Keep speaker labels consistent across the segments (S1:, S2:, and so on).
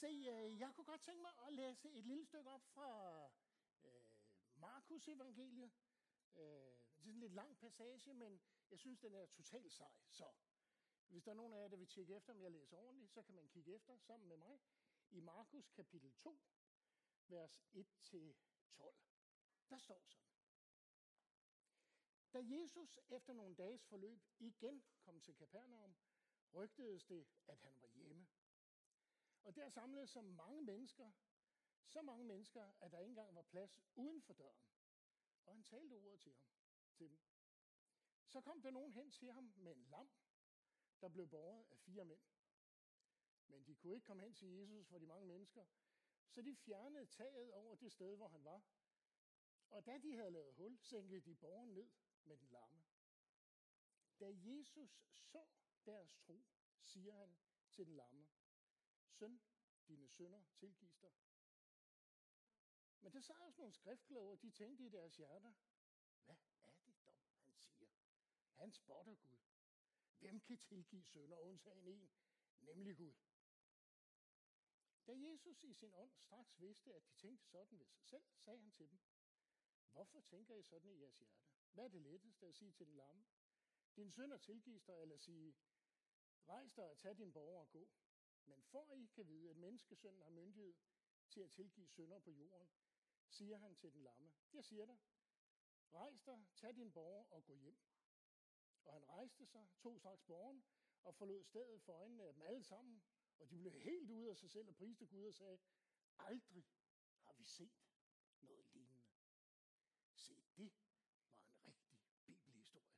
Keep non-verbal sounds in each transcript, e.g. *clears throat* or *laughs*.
S1: Se, øh, jeg kunne godt tænke mig at læse et lille stykke op fra øh, Markus evangeliet. Øh, det er sådan en lidt lang passage, men jeg synes, den er totalt sej. Så hvis der er nogen af jer, der vil tjekke efter, om jeg læser ordentligt, så kan man kigge efter sammen med mig i Markus kapitel 2, vers 1-12. Der står sådan. Da Jesus efter nogle dages forløb igen kom til Kapernaum, rygtedes det, at han var hjemme. Og der samlede sig mange mennesker, så mange mennesker, at der ikke engang var plads uden for døren. Og han talte ordet til, ham, til dem. Så kom der nogen hen til ham med en lam, der blev båret af fire mænd. Men de kunne ikke komme hen til Jesus for de mange mennesker, så de fjernede taget over det sted, hvor han var. Og da de havde lavet hul, sænkede de borgeren ned med den lamme. Da Jesus så deres tro, siger han til den lamme, Søn, dine sønner tilgives dig. Men der sad også nogle skriftkloge, de tænkte i deres hjerter, hvad er det dog, han siger? Han spotter Gud. Hvem kan tilgive sønder, undtagen en, nemlig Gud? Da Jesus i sin ånd straks vidste, at de tænkte sådan ved sig selv, sagde han til dem, Hvorfor tænker I sådan i jeres hjerte? Hvad er det letteste at sige til den lamme? Din sønder tilgives dig, eller sige, rejs dig og tag din borger og gå. For I kan vide, at menneskesønnen har myndighed til at tilgive sønder på jorden, siger han til den lamme. Jeg siger dig, rejs dig, tag din borger og gå hjem. Og han rejste sig, tog straks borgen og forlod stedet for øjnene af dem alle sammen. Og de blev helt ude af sig selv og priste Gud og sagde, aldrig har vi set noget lignende. Se, det var en rigtig bibelhistorie.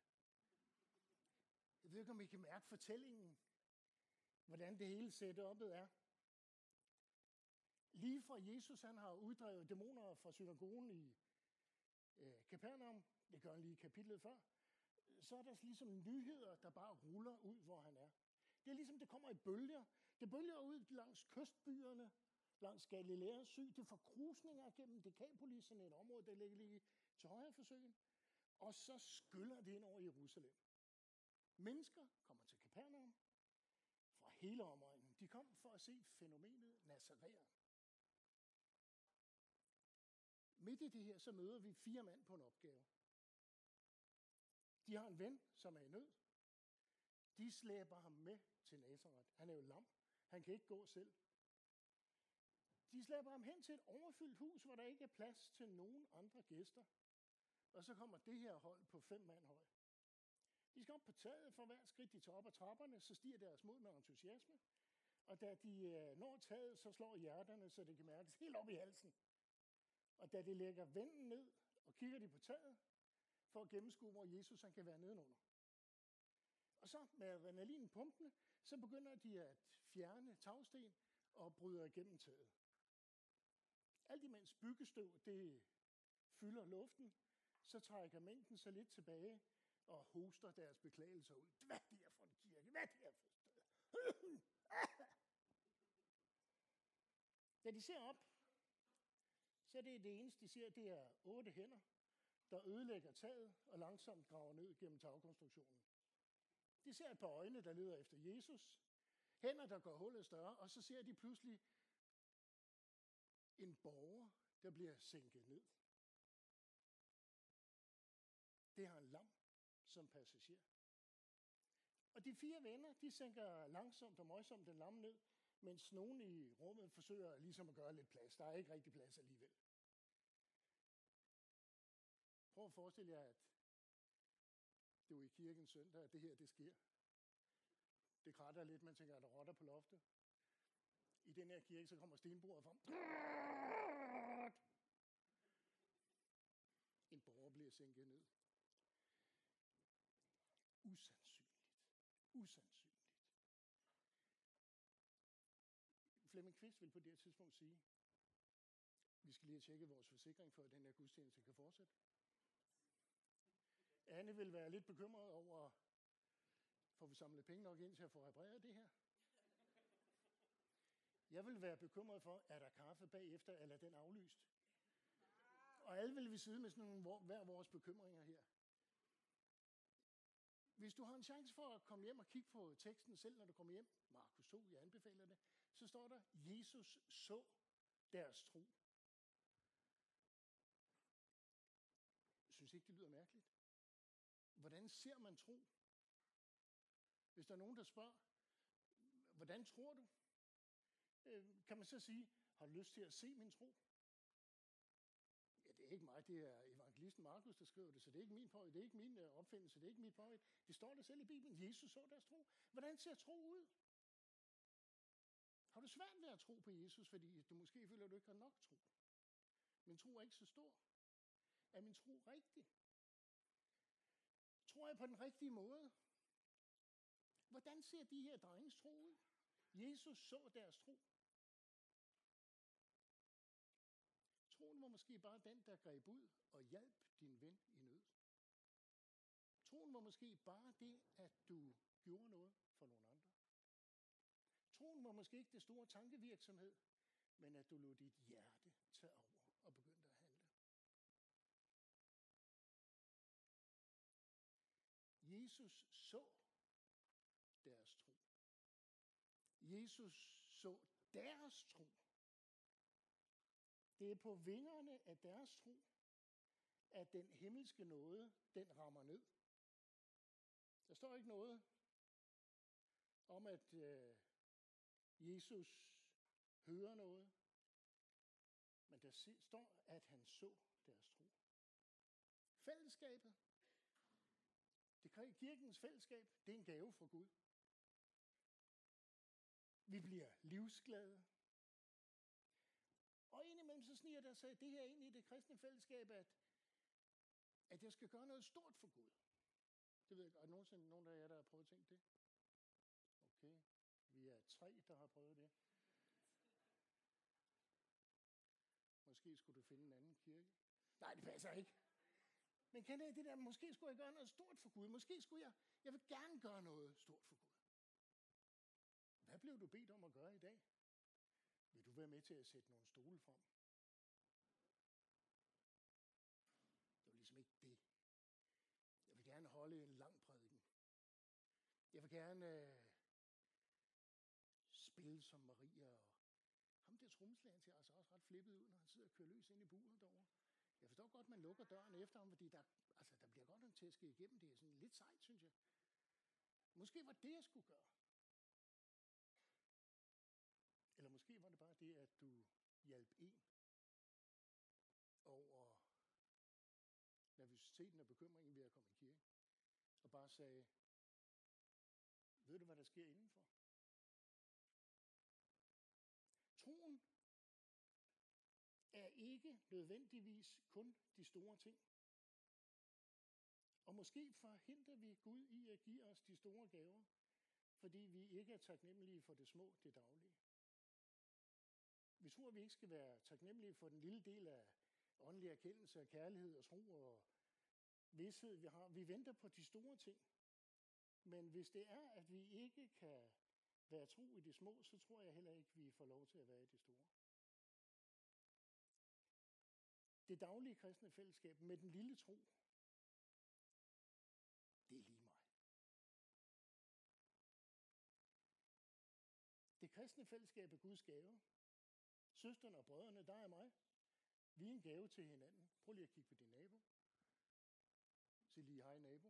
S1: Jeg ved ikke, om I kan mærke fortællingen, hvordan det hele setupet er. Lige fra Jesus han har uddrevet dæmoner fra synagogen i øh, Capernaum, det gør han lige i kapitlet før, så er der ligesom nyheder, der bare ruller ud, hvor han er. Det er ligesom, det kommer i bølger. Det bølger ud langs kystbyerne, langs Galileas syg. Det får krusninger gennem Decapolis, sådan et område, der ligger lige til højre for søen. Og så skyller det ind over Jerusalem. Mennesker kommer til Capernaum hele omegnen. De kom for at se fænomenet Nazareer. Midt i det her, så møder vi fire mand på en opgave. De har en ven, som er i nød. De slæber ham med til Nazareth. Han er jo lam. Han kan ikke gå selv. De slæber ham hen til et overfyldt hus, hvor der ikke er plads til nogen andre gæster. Og så kommer det her hold på fem mand høj. De skal op på taget, for hver skridt de tager op ad trapperne, så stiger deres mod med entusiasme. Og da de øh, når taget, så slår hjerterne, så det kan mærkes helt op i halsen. Og da de lægger vinden ned og kigger de på taget, for at gennemskue, hvor Jesus han kan være nedenunder. Og så med adrenalinpumpene, så begynder de at fjerne tagsten og bryder igennem taget. Alt imens byggestøv det fylder luften, så trækker mængden sig lidt tilbage og hoster deres beklagelser ud. Hvad er det her for en kirke? Hvad er det her for et sted? *clears throat* Da de ser op, så er det det eneste, de ser, det er otte hænder, der ødelægger taget og langsomt graver ned gennem tagkonstruktionen. De ser et par øjne, der leder efter Jesus, hænder, der går hullet større, og så ser de pludselig en borger, der bliver sænket ned. Som passager. Og de fire venner, de sænker langsomt og møjsomt den lamme ned, mens nogen i rummet forsøger ligesom at gøre lidt plads. Der er ikke rigtig plads alligevel. Prøv at forestille jer, at det er i kirken søndag, at det her det sker. Det kratter lidt, man tænker, at der rotter på loftet. I den her kirke, så kommer stenbordet frem. En borger bliver sænket ned. Usandsynligt. Usandsynligt. Flemming Kvist vil på det her tidspunkt sige, vi skal lige have tjekket vores forsikring, for at den her gudstjeneste kan fortsætte. Anne vil være lidt bekymret over, får vi samlet penge nok ind til at få repareret det her? Jeg vil være bekymret for, er der kaffe bagefter, eller er den aflyst? Og alle vil vi sidde med sådan nogle, hver vores bekymringer her. Hvis du har en chance for at komme hjem og kigge på teksten selv, når du kommer hjem, Markus 2, jeg anbefaler det, så står der, Jesus så deres tro. Synes ikke, det lyder mærkeligt? Hvordan ser man tro? Hvis der er nogen, der spørger, hvordan tror du? Øh, kan man så sige, har du lyst til at se min tro? Ja, det er ikke mig, det er evangelisten Markus, der skriver det, så det er ikke min pointe, det er ikke min øh, opfindelse, det er ikke mit pointe. Det står der selv i Bibelen, Jesus så deres tro. Hvordan ser tro ud? Har du svært ved at tro på Jesus, fordi du måske føler, at du ikke har nok tro? Min tro er ikke så stor. Er min tro rigtig? Tror jeg på den rigtige måde? Hvordan ser de her drenges tro ud? Jesus så deres tro. Måske bare den, der greb ud og hjalp din ven i nød. Troen var måske bare det, at du gjorde noget for nogle andre. Troen var måske ikke det store tankevirksomhed, men at du lod dit hjerte tage over og begyndte at handle. Jesus så deres tro. Jesus så deres tro. Det er på vingerne af deres tro, at den himmelske nåde, den rammer ned. Der står ikke noget om, at øh, Jesus hører noget, men der står, at han så deres tro. Fællesskabet, det kirkens fællesskab, det er en gave fra Gud. Vi bliver livsglade. Og så sniger der sig det her ind i det kristne fællesskab, at, at jeg skal gøre noget stort for Gud. Det ved jeg Er nogensinde nogen af jer, der har prøvet at tænke det? Okay. Vi er tre, der har prøvet det. Måske skulle du finde en anden kirke. Nej, det passer ikke. Men kan det det der, måske skulle jeg gøre noget stort for Gud. Måske skulle jeg, jeg vil gerne gøre noget stort for Gud. Hvad blev du bedt om at gøre i dag? Vil du være med til at sætte nogle stole frem? Det var ligesom ikke det. Jeg vil gerne holde en lang prædiken. Jeg vil gerne øh, spille som Maria. Og ham der trommeslageren ser altså også ret flippet ud, når han sidder og kører løs ind i buret derovre. Jeg forstår godt, man lukker døren efter ham, fordi der, altså, der bliver godt nok tæsket igennem. Det er sådan lidt sejt, synes jeg. Måske var det, jeg skulle gøre. Eller måske var det bare det, at du hjalp en over nervøsiteten og bekymringen ved at komme i kirke. Og bare sagde, ved du, hvad der sker indenfor? Troen er ikke nødvendigvis kun de store ting. Og måske forhindrer vi Gud i at give os de store gaver, fordi vi ikke er taknemmelige for det små, det daglige. Vi tror, at vi ikke skal være taknemmelige for den lille del af åndelig erkendelse og kærlighed og tro og vidshed, vi har. Vi venter på de store ting. Men hvis det er, at vi ikke kan være tro i de små, så tror jeg heller ikke, vi får lov til at være i de store. Det daglige kristne fællesskab med den lille tro, det er lige mig. Det kristne fællesskab er Guds gave. Søsterne og brødrene, der er mig. Vi er en gave til hinanden. Prøv lige at kigge på din nabo. Sig lige hej nabo.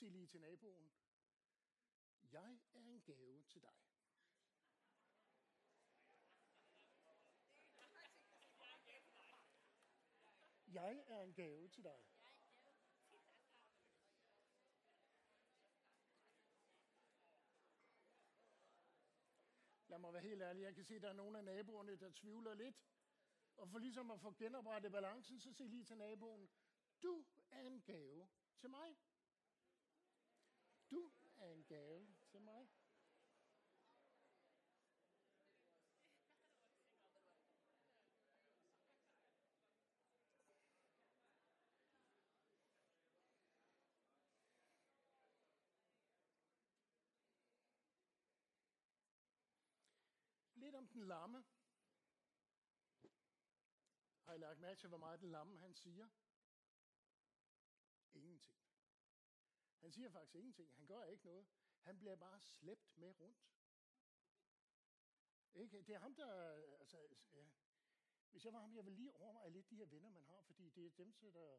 S1: Sig lige til naboen. Jeg er en gave til dig. Jeg er en gave til dig. Lad mig være helt ærlig. Jeg kan se, at der er nogle af naboerne, der tvivler lidt. Og for ligesom at få genoprettet balancen, så sig lige til naboen, du er en gave til mig. Du er en gave til mig. Lidt om den lamme. Har I lagt mærke til, hvor meget den lamme han siger? Ingenting. Han siger faktisk ingenting. Han gør ikke noget. Han bliver bare slæbt med rundt. Ikke? Det er ham, der... Altså, ja. Hvis jeg var ham, jeg ville lige overveje lidt de her venner, man har, fordi det er dem, der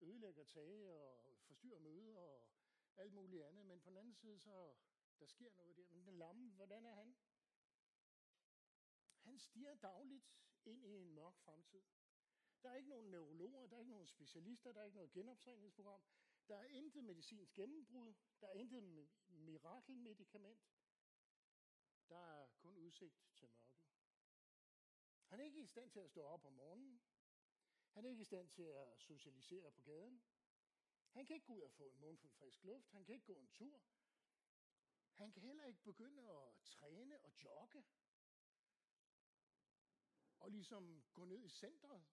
S1: ødelægger tage og forstyrrer møder og alt muligt andet. Men på den anden side, så der sker noget der. Men den lamme, hvordan er han? Han stiger dagligt ind i en mørk fremtid. Der er ikke nogen neurologer, der er ikke nogen specialister, der er ikke noget genoptræningsprogram. Der er intet medicinsk gennembrud, der er intet mirakelmedikament. Der er kun udsigt til mørket. Han er ikke i stand til at stå op om morgenen. Han er ikke i stand til at socialisere på gaden. Han kan ikke gå ud og få en mundfuld frisk luft. Han kan ikke gå en tur. Han kan heller ikke begynde at træne og jogge. Og ligesom gå ned i centret.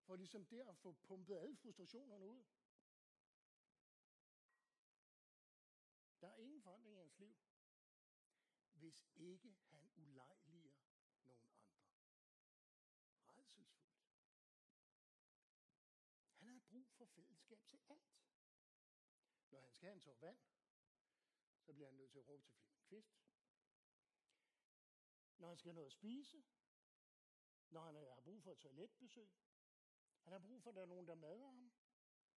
S1: For ligesom der at få pumpet alle frustrationerne ud. hvis ikke han ulejliger nogen andre. Redselsfuldt. Han har brug for fællesskab til alt. Når han skal have en tår vand, så bliver han nødt til at råbe til Flemming Kvist. Når han skal have noget at spise, når han har brug for et toiletbesøg, han har brug for, at der er nogen, der mader ham,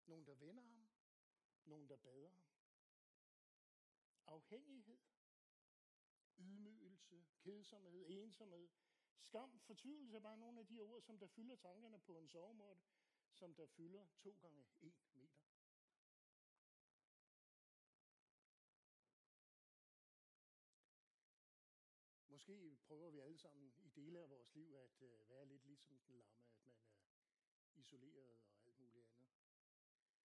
S1: nogen, der vender ham, nogen, der bader ham. Afhængighed, ydmygelse, kedsomhed, ensomhed, skam, fortvivlelse er bare nogle af de ord, som der fylder tankerne på en sovemåtte, som der fylder to gange en meter. Måske prøver vi alle sammen i dele af vores liv at øh, være lidt ligesom den lamme, at man er isoleret og alt muligt andet. Øh,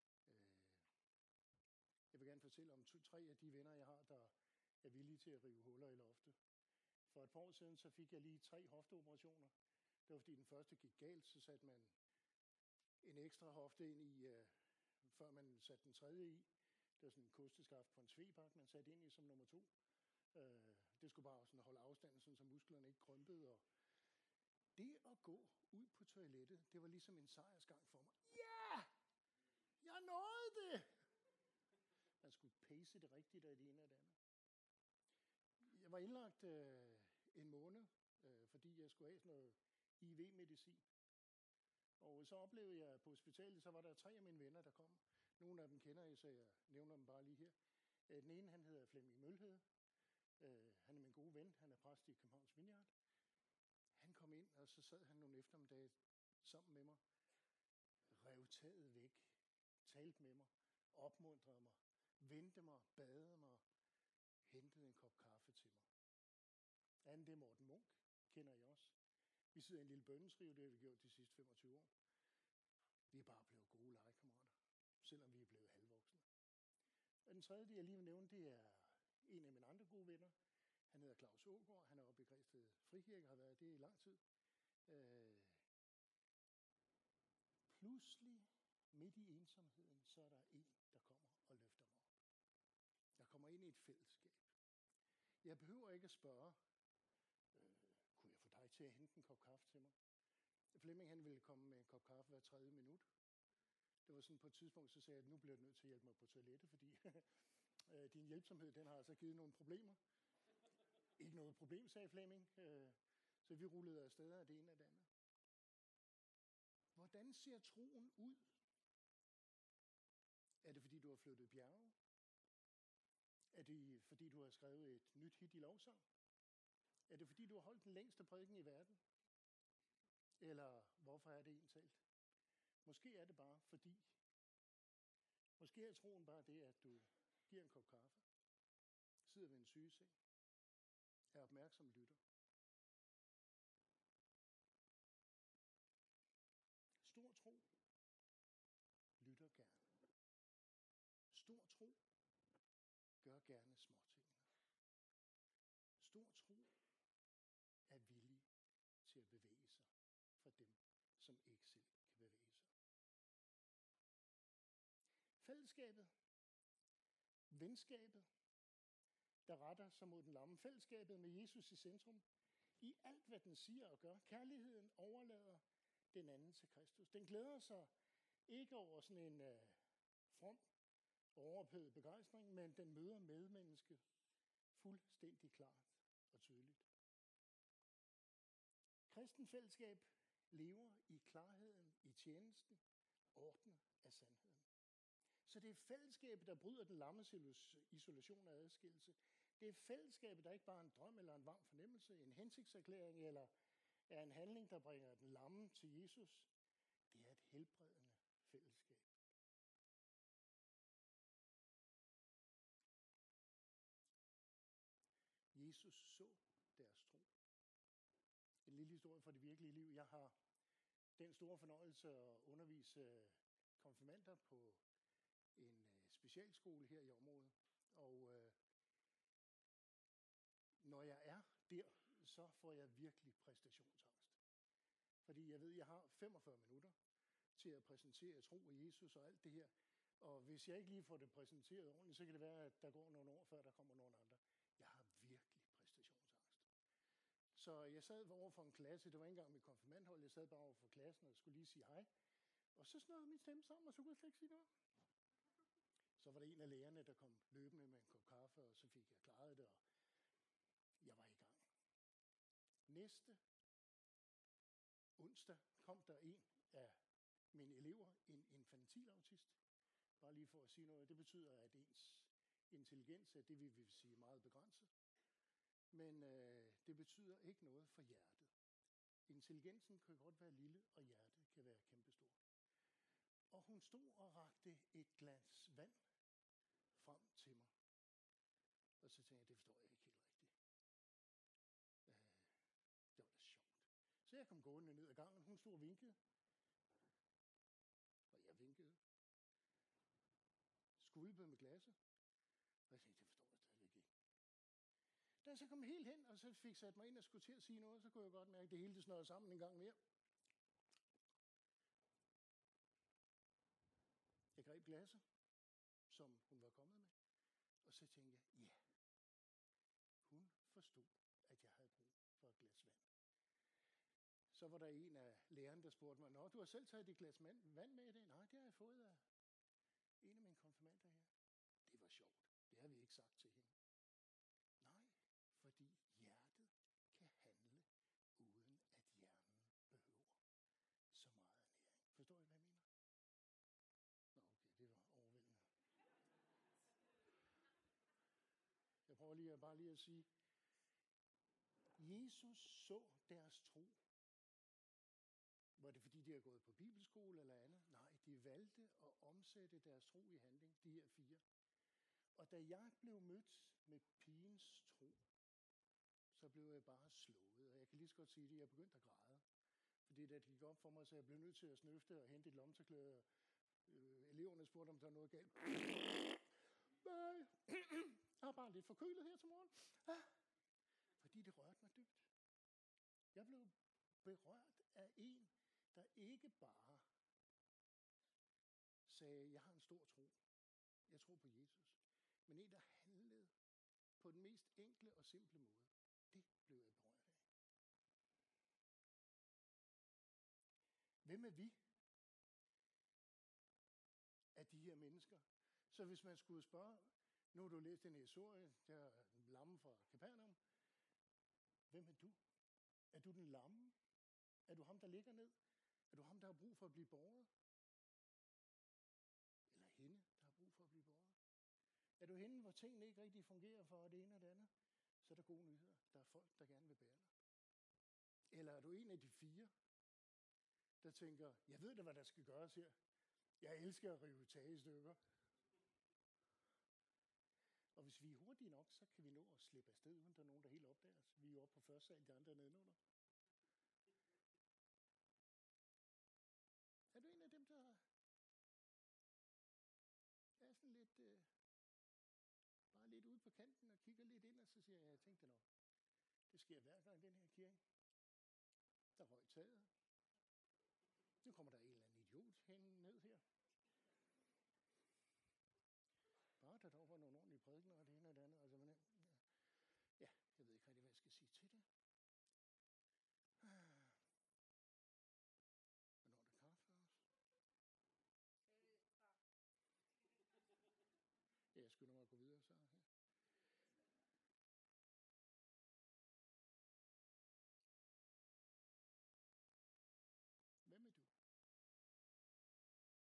S1: jeg vil gerne fortælle om to, tre af de venner, jeg har, der er villige til at rive huller i loftet. For et par år siden, så fik jeg lige tre hofteoperationer. Det var fordi den første gik galt, så satte man en ekstra hofte ind i, uh, før man satte den tredje i. Det var sådan en kosteskaft på en svebak, man satte ind i som nummer to. Uh, det skulle bare sådan holde afstanden, sådan, så musklerne ikke krympede. Og det at gå ud på toilettet, det var ligesom en sejrsgang for mig. Ja! Jeg nåede det! Man skulle pace det rigtigt af det ene og det andet. Jeg var indlagt øh, en måned, øh, fordi jeg skulle have sådan noget IV-medicin. Og så oplevede jeg på hospitalet, så var der tre af mine venner, der kom. Nogle af dem kender jeg, så jeg nævner dem bare lige her. Øh, den ene, han hedder Flemming Mølhed. Øh, han er min gode ven. Han er præst i Københavns Vineyard. Han kom ind, og så sad han nogle eftermiddage sammen med mig. Rev taget væk. Talte med mig. Opmuntrede mig. Vendte mig. Badede mig. Hentede en kop kaffe til mig. Anden det er Morten Munk. Kender I også. Vi sidder i en lille bønnestrive, det har vi gjort de sidste 25 år. Vi er bare blevet gode legekammerater, selvom vi er blevet halvvoksne. Og den tredje, det jeg lige vil nævne, det er en af mine andre gode venner. Han hedder Claus Ågaard. Han er oppe i Græsted Frikirke, har været det i lang tid. Øh, pludselig, midt i ensomheden, så er der en, der kommer og løfter mig op. Jeg kommer ind i et fællesskab. Jeg behøver ikke at spørge, øh, Kunne jeg få dig til at hente en kop kaffe til mig. Flemming han ville komme med en kop kaffe hver tredje minut. Det var sådan på et tidspunkt, så sagde jeg, at nu bliver du nødt til at hjælpe mig på toilettet, fordi *laughs* øh, din hjælpsomhed, den har altså givet nogle problemer. Ikke noget problem, sagde Flemming. Øh, så vi rullede afsted af det ene og det andet. Hvordan ser troen ud? Er det fordi, du har flyttet bjerge? Er det fordi, du har skrevet et nyt hit i lovsang? Er det fordi, du har holdt den længste prædiken i verden? Eller hvorfor er det entalt? Måske er det bare fordi. Måske er troen bare det, at du giver en kop kaffe, sidder ved en sygeseng, er opmærksom lytter. Stor tro lytter gerne. Stor tro gør gerne småtingene. Stor tro er villig til at bevæge sig for dem, som ikke selv kan bevæge sig. Fællesskabet, venskabet, der retter sig mod den lamme. Fællesskabet med Jesus i centrum. I alt, hvad den siger og gør. Kærligheden overlader den anden til Kristus. Den glæder sig ikke over sådan en øh, uh, from overophedet begejstring, men den møder medmenneske fuldstændig klart og tydeligt. Kristen fællesskab lever i klarheden, i tjenesten, ordnet af sandheden. Så det er fællesskabet, der bryder den lammes isolation og adskillelse. Det er fællesskabet, der ikke bare er en drøm eller en varm fornemmelse, en hensigtserklæring eller er en handling, der bringer den lamme til Jesus. Det er et helbred Jesus så deres tro. En lille historie fra det virkelige liv. Jeg har den store fornøjelse at undervise øh, konfirmander på en øh, specialskole her i området. Og øh, når jeg er der, så får jeg virkelig præstationsangst. Fordi jeg ved, at jeg har 45 minutter til at præsentere tro og Jesus og alt det her. Og hvis jeg ikke lige får det præsenteret ordentligt, så kan det være, at der går nogle år, før der kommer nogle andre. Jeg har virkelig præstationsangst. Så jeg sad over for en klasse, det var ikke engang mit konfirmandhold, jeg sad bare over for klassen og skulle lige sige hej. Og så snørede min stemme sammen, og så kunne jeg slet ikke sige noget. Så var der en af lærerne, der kom løbende med en kop kaffe, og så fik jeg klaret det, og jeg var i gang. Næste onsdag kom der en af mine elever, en infantilautist. Bare lige for at sige noget. Det betyder, at ens intelligens er det, vi vil sige meget begrænset. Men øh, det betyder ikke noget for hjertet. Intelligensen kan godt være lille, og hjertet kan være kæmpestor. Og hun stod og rakte et glas vand frem til mig. Og så tænkte jeg, det forstår jeg ikke helt rigtigt. Øh, det var da sjovt. Så jeg kom gående ned ad gangen. Hun stod og vinkede. Og jeg vinkede. Skulpede med glasset. Og jeg tænkte, det forstår jeg stadigvæk ikke. Da jeg så kom helt hen, og så fik sat mig ind og skulle til at sige noget, så kunne jeg godt mærke, at det hele det snørede sammen en gang mere. Jeg greb glasset, som hun var kommet med, og så tænkte jeg, ja, hun forstod, at jeg havde brug for et glas vand. Så var der en af lærerne, der spurgte mig, Nå, du har selv taget dit glas vand med i dag? Nej, det har jeg fået af en af mine konfirmander her. Det var sjovt. Det har vi ikke sagt til hende. Nej, fordi hjertet kan handle, uden at hjernen behøver så meget ernæring. Forstår I, hvad jeg mener? Nå, okay, det var overvældende. Jeg bare lige at sige, Jesus så deres tro. Var det fordi, de har gået på bibelskole eller andet? Nej, de valgte at omsætte deres tro i handling, de her fire. Og da jeg blev mødt med pigens tro, så blev jeg bare slået. Og jeg kan lige så godt sige det, jeg begyndte at græde. Fordi da det gik op for mig, så jeg blev nødt til at snøfte og hente et lomteklæde. Øh, eleverne spurgte, om der var noget galt. *clears throat* Nej, *clears throat* jeg er bare lidt forkølet her til morgen. Ah, fordi det rørte mig dybt. Jeg blev berørt af en, der ikke bare sagde, jeg har en stor tro. Jeg tror på Jesus. Men en, der handlede på den mest enkle og simple måde. Det blev jeg berørt af. Hvem er vi? Af de her mennesker. Så hvis man skulle spørge, nu har du læst den historie, der er lamme fra Capernaum. Hvem er du? Er du den lamme? Er du ham, der ligger ned? Er du ham, der har brug for at blive borget? Eller hende, der har brug for at blive borget? Er du hende, hvor tingene ikke rigtig fungerer for det ene og det andet? Så er der gode nyheder. Der er folk, der gerne vil bære dig. Eller er du en af de fire, der tænker, jeg ved da, hvad der skal gøres her. Jeg elsker at rive tage i stykker. Og hvis vi er hurtige nok, så kan vi nå at slippe afsted, uden der er nogen, der helt opdager os. Vi er jo oppe på første sal, de andre er nedenunder. Er du en af dem, der er sådan lidt, øh, bare lidt ude på kanten og kigger lidt ind, og så siger jeg, jeg tænkte nok, det sker hver gang i den her kirke. Der røg taget. Nu kommer der en eller anden idiot hen ned her. Bare der dog var nogle ordentlige prædikener og det ene og det andet. Altså, men, ja, jeg ved ikke rigtig, hvad jeg skal sige til det. Hvornår er der kaffe også? Hvem er du?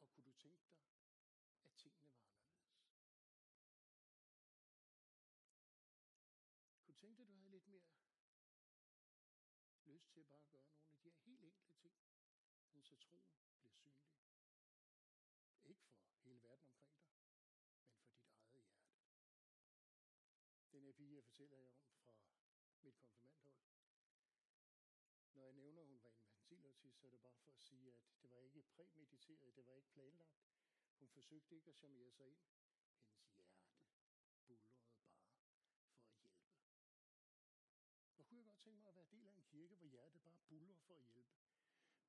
S1: Og kunne du tænke dig, at tingene var anderledes? Kunne du tænke dig, at du havde lidt mere lyst til bare at gøre nogle af de her helt enkle ting, så troen bliver synlig? Ikke for hele verden omkring dig, men for dit eget hjerte. Den her pige, jeg fortæller jer om fra mit konfirmandhold, når jeg nævner, at hun var infantilautist, så er det bare for at sige, at det var ikke præmediteret, det var ikke planlagt. Hun forsøgte ikke at charmere sig ind. Hendes hjerte bulrede bare for at hjælpe. Hvor kunne jeg godt tænke mig at være del af en kirke, hvor hjertet bare buller for at hjælpe.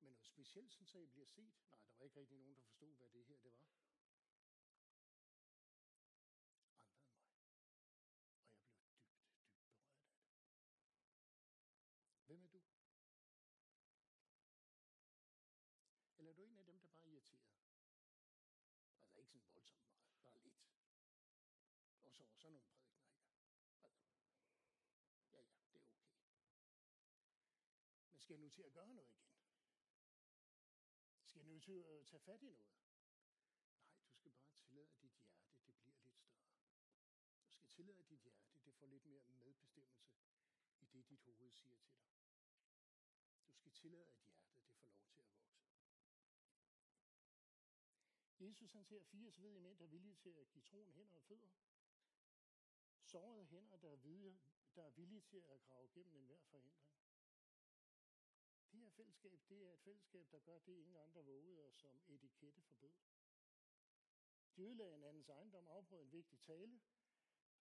S1: Men noget specielt, sådan så jeg bliver set. Nej, der var ikke rigtig nogen, der forstod, hvad det her det var. Anderledes. Og jeg blev dybt, dybt rørt af det. Hvem er du? Eller er du en af dem, der bare er irriteret? Altså ikke sådan voldsomt meget, bare lidt. Og så sådan nogle prædikner her. Altså, ja, ja, det er okay. Men skal jeg nu til at gøre noget igen? Skal jeg nu til at øh, tage fat i noget? Nej, du skal bare tillade, at dit hjerte det bliver lidt større. Du skal tillade, at dit hjerte det får lidt mere medbestemmelse i det, dit hoved siger til dig. Du skal tillade, at hjertet det får lov til at vokse. Jesus han ser fire svedige mænd, der er villige til at give troen hænder og fødder. Sårede hænder, der er, villige, der er villige til at grave gennem enhver forhindring. Det her fællesskab, det er et fællesskab, der gør det, ingen andre vågede, og som etikette forbød. De ødelagde en andens ejendom, afbrød en vigtig tale,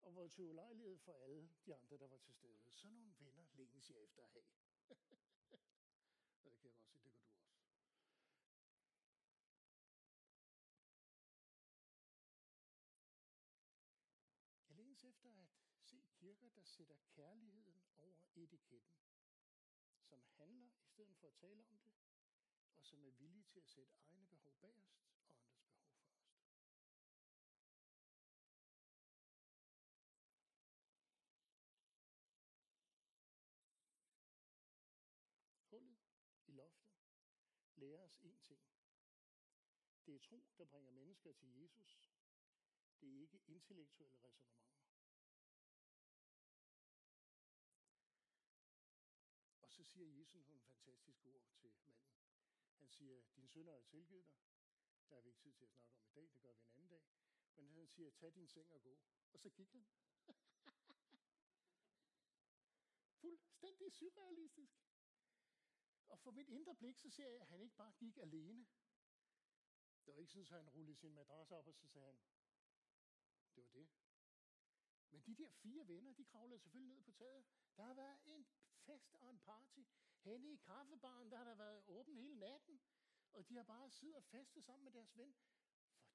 S1: og var til ulejlighed for alle de andre, der var til stede. Så nogle venner længes jeg efter at have. *laughs* og det kan jeg godt se, det gør du også. Jeg længes efter at se kirker, der sætter kærligheden over etiketten. Som handler for at tale om det, og som er villige til at sætte egne behov bagerst og andres behov først. Hullet i loftet lærer os én ting. Det er tro, der bringer mennesker til Jesus. Det er ikke intellektuelle resonemanger. Og så siger Jesus nogle fantastiske ord til manden. Han siger, din sønner er tilgivet dig. Der har vi ikke tid til at snakke om i dag, det gør vi en anden dag. Men han siger, tag din seng og gå. Og så gik han. *laughs* Fuldstændig surrealistisk. Og for mit indre blik, så ser jeg, at han ikke bare gik alene. Det var ikke sådan, at han rullede sin madras op, og så sagde han, det var det. Men de der fire venner, de kravlede selvfølgelig ned på taget. Der har været en fest og en party. Henne i kaffebaren, der har der været åben hele natten. Og de har bare siddet og festet sammen med deres ven,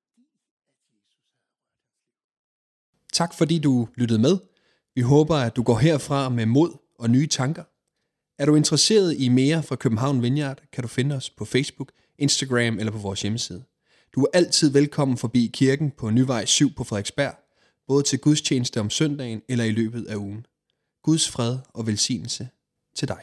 S1: fordi at Jesus havde rørt hans liv.
S2: Tak fordi du lyttede med. Vi håber, at du går herfra med mod og nye tanker. Er du interesseret i mere fra København Vineyard, kan du finde os på Facebook, Instagram eller på vores hjemmeside. Du er altid velkommen forbi kirken på Nyvej 7 på Frederiksberg, både til gudstjeneste om søndagen eller i løbet af ugen. Guds fred og velsignelse til dig.